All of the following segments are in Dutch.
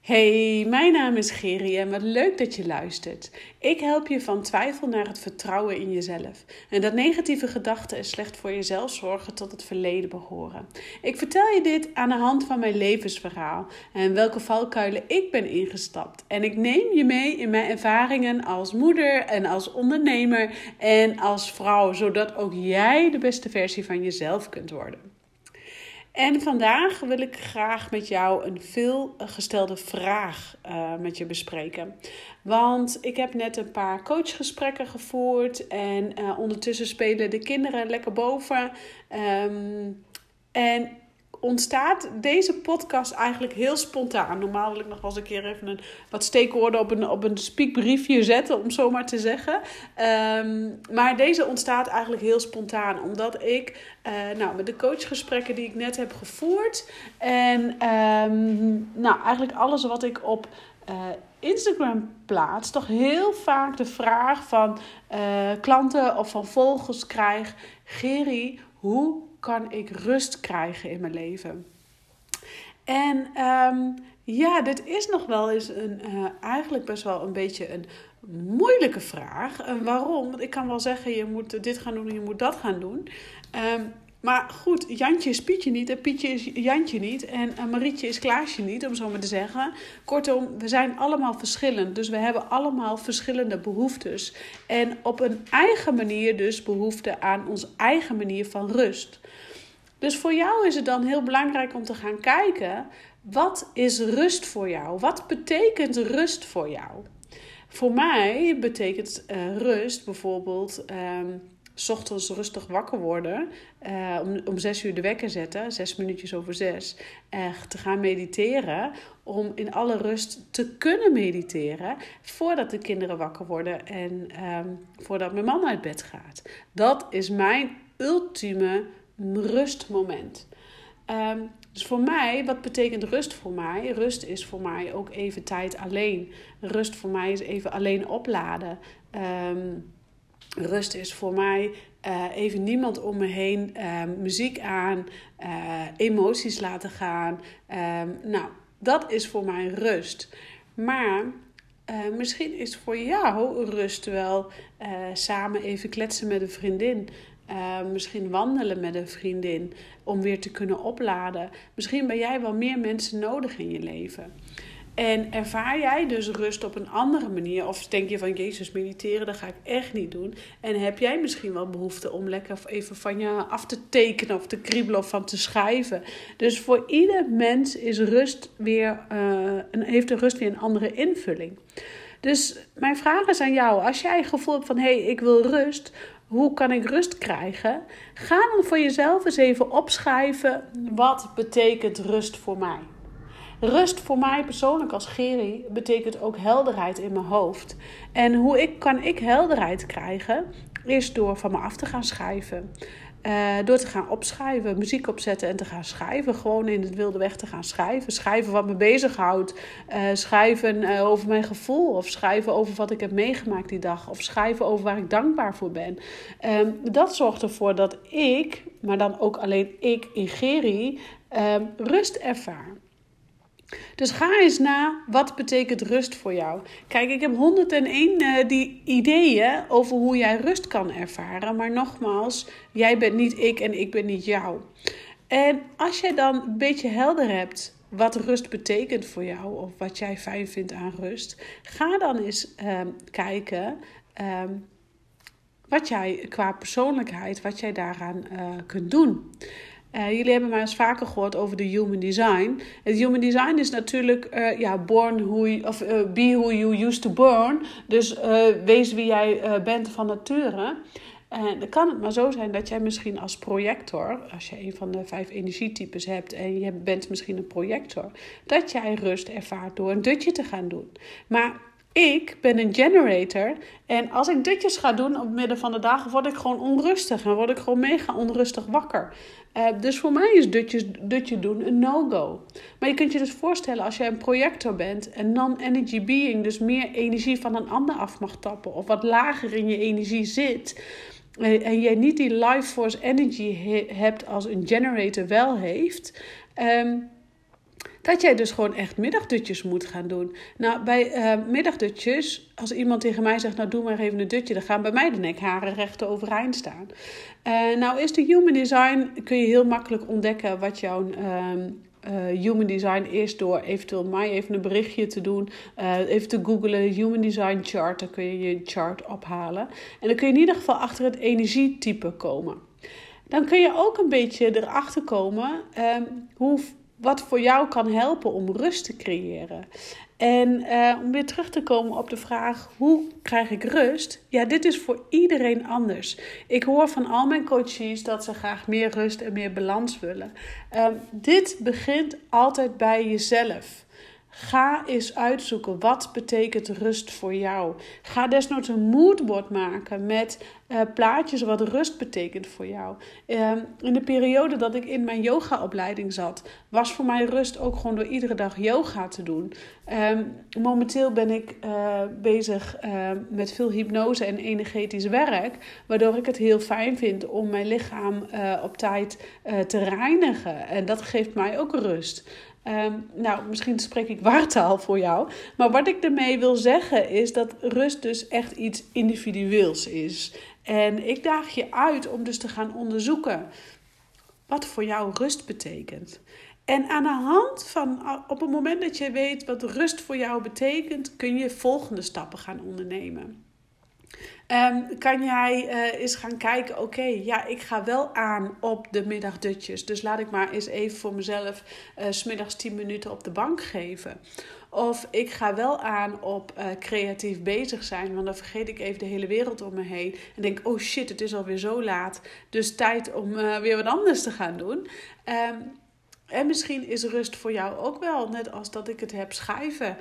Hey, mijn naam is Geri en wat leuk dat je luistert. Ik help je van twijfel naar het vertrouwen in jezelf. En dat negatieve gedachten en slecht voor jezelf zorgen tot het verleden behoren. Ik vertel je dit aan de hand van mijn levensverhaal en welke valkuilen ik ben ingestapt. En ik neem je mee in mijn ervaringen als moeder en als ondernemer en als vrouw, zodat ook jij de beste versie van jezelf kunt worden. En vandaag wil ik graag met jou een veelgestelde vraag uh, met je bespreken. Want ik heb net een paar coachgesprekken gevoerd en uh, ondertussen spelen de kinderen lekker boven. Um, en ontstaat deze podcast eigenlijk heel spontaan. Normaal wil ik nog wel eens een keer even een, wat steekwoorden op een, op een spiekbriefje zetten, om zo maar te zeggen. Um, maar deze ontstaat eigenlijk heel spontaan, omdat ik uh, nou, met de coachgesprekken die ik net heb gevoerd en um, nou, eigenlijk alles wat ik op uh, Instagram plaats, toch heel vaak de vraag van uh, klanten of van volgers krijg: Geri, hoe kan ik rust krijgen in mijn leven? En um, ja, dit is nog wel eens een, uh, eigenlijk best wel een beetje een moeilijke vraag. En waarom? Want ik kan wel zeggen, je moet dit gaan doen en je moet dat gaan doen. Um, maar goed, Jantje is Pietje niet en Pietje is Jantje niet. En Marietje is Klaasje niet, om zo maar te zeggen. Kortom, we zijn allemaal verschillend. Dus we hebben allemaal verschillende behoeftes. En op een eigen manier dus behoefte aan onze eigen manier van rust. Dus voor jou is het dan heel belangrijk om te gaan kijken: wat is rust voor jou? Wat betekent rust voor jou? Voor mij betekent uh, rust bijvoorbeeld. Um, s ochtends rustig wakker worden. Uh, om, om zes uur de wekker zetten, zes minuutjes over zes. Te gaan mediteren. Om in alle rust te kunnen mediteren. Voordat de kinderen wakker worden en um, voordat mijn man uit bed gaat. Dat is mijn ultieme rustmoment. Um, dus voor mij, wat betekent rust voor mij? Rust is voor mij ook even tijd alleen. Rust voor mij is even alleen opladen. Um, rust is voor mij uh, even niemand om me heen, uh, muziek aan, uh, emoties laten gaan. nou, dat is voor mij rust. Maar misschien is voor jou rust wel samen even kletsen met een vriendin. Uh, misschien wandelen met een vriendin om weer te kunnen opladen. Misschien ben jij wel meer mensen nodig in je leven. En ervaar jij dus rust op een andere manier? Of denk je van Jezus, mediteren, dat ga ik echt niet doen. En heb jij misschien wel behoefte om lekker even van je af te tekenen of te kriebelen of van te schrijven? Dus voor ieder mens is rust weer, uh, heeft de rust weer een andere invulling. Dus mijn vraag is aan jou: als jij het gevoel hebt van hé, hey, ik wil rust, hoe kan ik rust krijgen? Ga dan voor jezelf eens even opschrijven: wat betekent rust voor mij? Rust voor mij persoonlijk als Geri betekent ook helderheid in mijn hoofd. En hoe ik, kan ik helderheid krijgen? Is door van me af te gaan schrijven. Uh, door te gaan opschrijven, muziek opzetten en te gaan schrijven. Gewoon in het wilde weg te gaan schrijven. Schrijven wat me bezighoudt. Uh, schrijven uh, over mijn gevoel. Of schrijven over wat ik heb meegemaakt die dag. Of schrijven over waar ik dankbaar voor ben. Um, dat zorgt ervoor dat ik, maar dan ook alleen ik in Geri, um, rust ervaar. Dus ga eens na, wat betekent rust voor jou? Kijk, ik heb 101 uh, die ideeën over hoe jij rust kan ervaren. Maar nogmaals, jij bent niet ik en ik ben niet jou. En als jij dan een beetje helder hebt wat rust betekent voor jou... of wat jij fijn vindt aan rust... ga dan eens uh, kijken... Uh, wat jij qua persoonlijkheid, wat jij daaraan uh, kunt doen. Uh, jullie hebben mij eens vaker gehoord over de human design. Het human design is natuurlijk uh, ja, born who of, uh, be who you used to born. Dus wees wie jij bent van nature. En dan kan het maar zo zijn dat jij misschien als projector, als je een van de vijf energietypes hebt en je bent misschien een projector, dat jij rust ervaart door een dutje te gaan doen. Maar ik ben een generator en als ik ditjes ga doen op het midden van de dagen, word ik gewoon onrustig en word ik gewoon mega onrustig wakker. Uh, dus voor mij is dutjes, dutje doen een no-go. Maar je kunt je dus voorstellen als jij een projector bent, een non-energy being, dus meer energie van een ander af mag tappen of wat lager in je energie zit. Uh, en jij niet die life force energy he hebt als een generator wel heeft. Um, dat jij dus gewoon echt middagdutjes moet gaan doen. Nou, bij uh, middagdutjes, als iemand tegen mij zegt, nou doe maar even een dutje, dan gaan bij mij de nekharen recht overeind staan. Uh, nou is de human design, kun je heel makkelijk ontdekken wat jouw uh, human design is door eventueel mij even een berichtje te doen, even te googlen, human design chart, dan kun je je chart ophalen. En dan kun je in ieder geval achter het energietype komen. Dan kun je ook een beetje erachter komen ehm, hoe wat voor jou kan helpen om rust te creëren. En uh, om weer terug te komen op de vraag: hoe krijg ik rust? Ja, dit is voor iedereen anders. Ik hoor van al mijn coaches dat ze graag meer rust en meer balans willen. Uh, dit begint altijd bij jezelf. Ga eens uitzoeken wat betekent rust voor jou. Ga desnoods een moodboard maken met uh, plaatjes wat rust betekent voor jou. Uh, in de periode dat ik in mijn yogaopleiding zat, was voor mij rust ook gewoon door iedere dag yoga te doen. Uh, momenteel ben ik uh, bezig met veel hypnose en energetisch werk, waardoor ik het heel fijn vind om mijn lichaam op tijd te reinigen. En dat geeft mij ook rust. Um, nou, misschien spreek ik waartaal voor jou. Maar wat ik ermee wil zeggen is dat rust dus echt iets individueels is. En ik daag je uit om dus te gaan onderzoeken wat voor jou rust betekent. En aan de hand van, op het moment dat je weet wat rust voor jou betekent, kun je volgende stappen gaan ondernemen. Um, kan jij uh, eens gaan kijken, oké, ja, ik ga wel aan op de middagdutjes. Dus laat ik maar eens even voor mezelf uh, smiddags 10 minuten op de bank geven. Of ik ga wel aan op uh, creatief bezig zijn, want dan vergeet ik even de hele wereld om me heen. En denk, oh shit, het is alweer zo laat. Dus tijd om weer wat anders te gaan doen. Um, en misschien is rust voor jou ook wel, net als dat ik het heb schrijven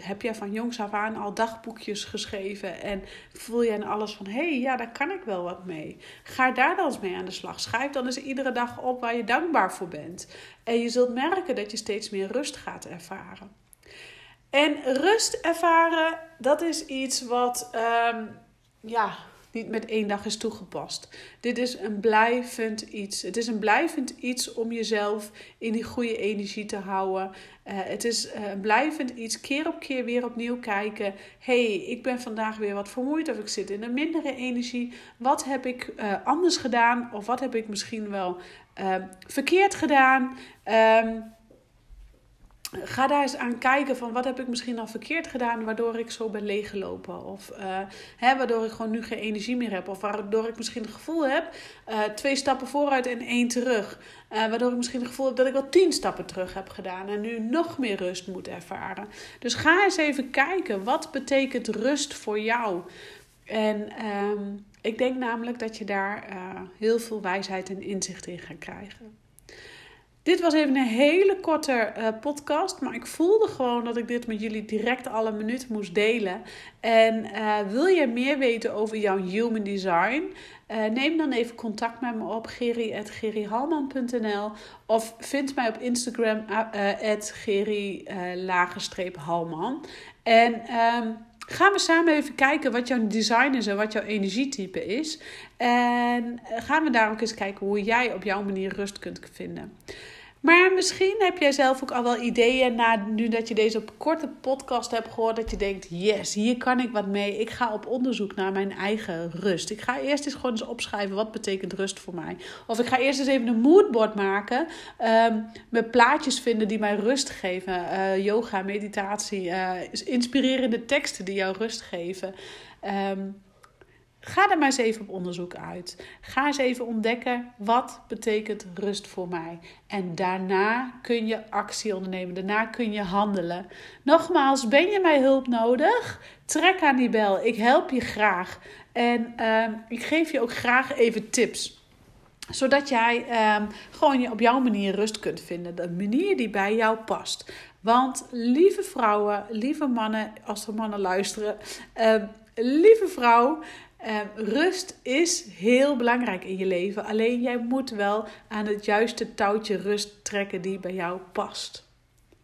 heb jij van jongs af aan al dagboekjes geschreven en voel je en alles van hé, hey, ja, daar kan ik wel wat mee. Ga daar dan eens mee aan de slag. Schrijf dan eens iedere dag op waar je dankbaar voor bent. En je zult merken dat je steeds meer rust gaat ervaren. En rust ervaren, dat is iets wat, um, ja, niet met één dag is toegepast. Dit is een blijvend iets. Het is een blijvend iets om jezelf in die goede energie te houden. Uh, het is uh, een blijvend iets, keer op keer weer opnieuw kijken. hey, ik ben vandaag weer wat vermoeid of ik zit in een mindere energie. Wat heb ik uh, anders gedaan of wat heb ik misschien wel verkeerd gedaan? Um, ga daar eens aan kijken van wat heb ik misschien al verkeerd gedaan waardoor ik zo ben leeggelopen. Of uh, hè, waardoor ik gewoon nu geen energie meer heb. Of waardoor ik misschien het gevoel heb uh, twee stappen vooruit en één terug. Uh, waardoor ik misschien het gevoel heb dat ik wel tien stappen terug heb gedaan. En nu nog meer rust moet ervaren. Dus ga eens even kijken wat betekent rust voor jou. En um, ik denk namelijk dat je daar heel veel wijsheid en inzicht in gaat krijgen. Dit was even een hele korte uh, podcast, maar ik voelde gewoon dat ik dit met jullie direct alle minuten moest delen. En uh, wil je meer weten over jouw human design? Uh, neem dan even contact met me op, geri.gerihalman.nl of vind mij op Instagram, uh, geri-halman. En... Um, gaan we samen even kijken wat jouw design is en wat jouw energietype is. En gaan we daar ook eens kijken hoe jij op jouw manier rust kunt vinden. Maar misschien heb jij zelf ook al wel ideeën na nu dat je deze korte podcast hebt gehoord. Dat je denkt, yes, hier kan ik wat mee. Ik ga op onderzoek naar mijn eigen rust. Ik ga eerst eens gewoon eens opschrijven wat betekent rust voor mij. Of ik ga eerst eens even een moodboard maken. Um, met plaatjes vinden die mij rust geven. Uh, yoga, meditatie, uh, inspirerende teksten die jou rust geven. Um, Ga er maar eens even op onderzoek uit. Ga eens even ontdekken wat betekent rust voor mij. En daarna kun je actie ondernemen. Daarna kun je handelen. Nogmaals, ben je mij hulp nodig? Trek aan die bel. Ik help je graag. En uh, ik geef je ook graag even tips zodat jij um, gewoon op jouw manier rust kunt vinden. De manier die bij jou past. Want lieve vrouwen, lieve mannen, als er mannen luisteren. Uh, lieve vrouw, uh, rust is heel belangrijk in je leven. Alleen jij moet wel aan het juiste touwtje rust trekken die bij jou past.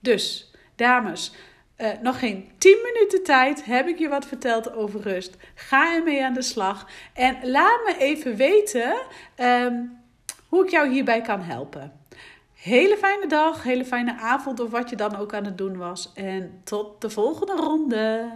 Dus, dames, uh, nog geen 10 minuten tijd heb ik je wat verteld over rust. Ga ermee aan de slag. En laat me even weten um, hoe ik jou hierbij kan helpen. Hele fijne dag, hele fijne avond of wat je dan ook aan het doen was. En tot de volgende ronde.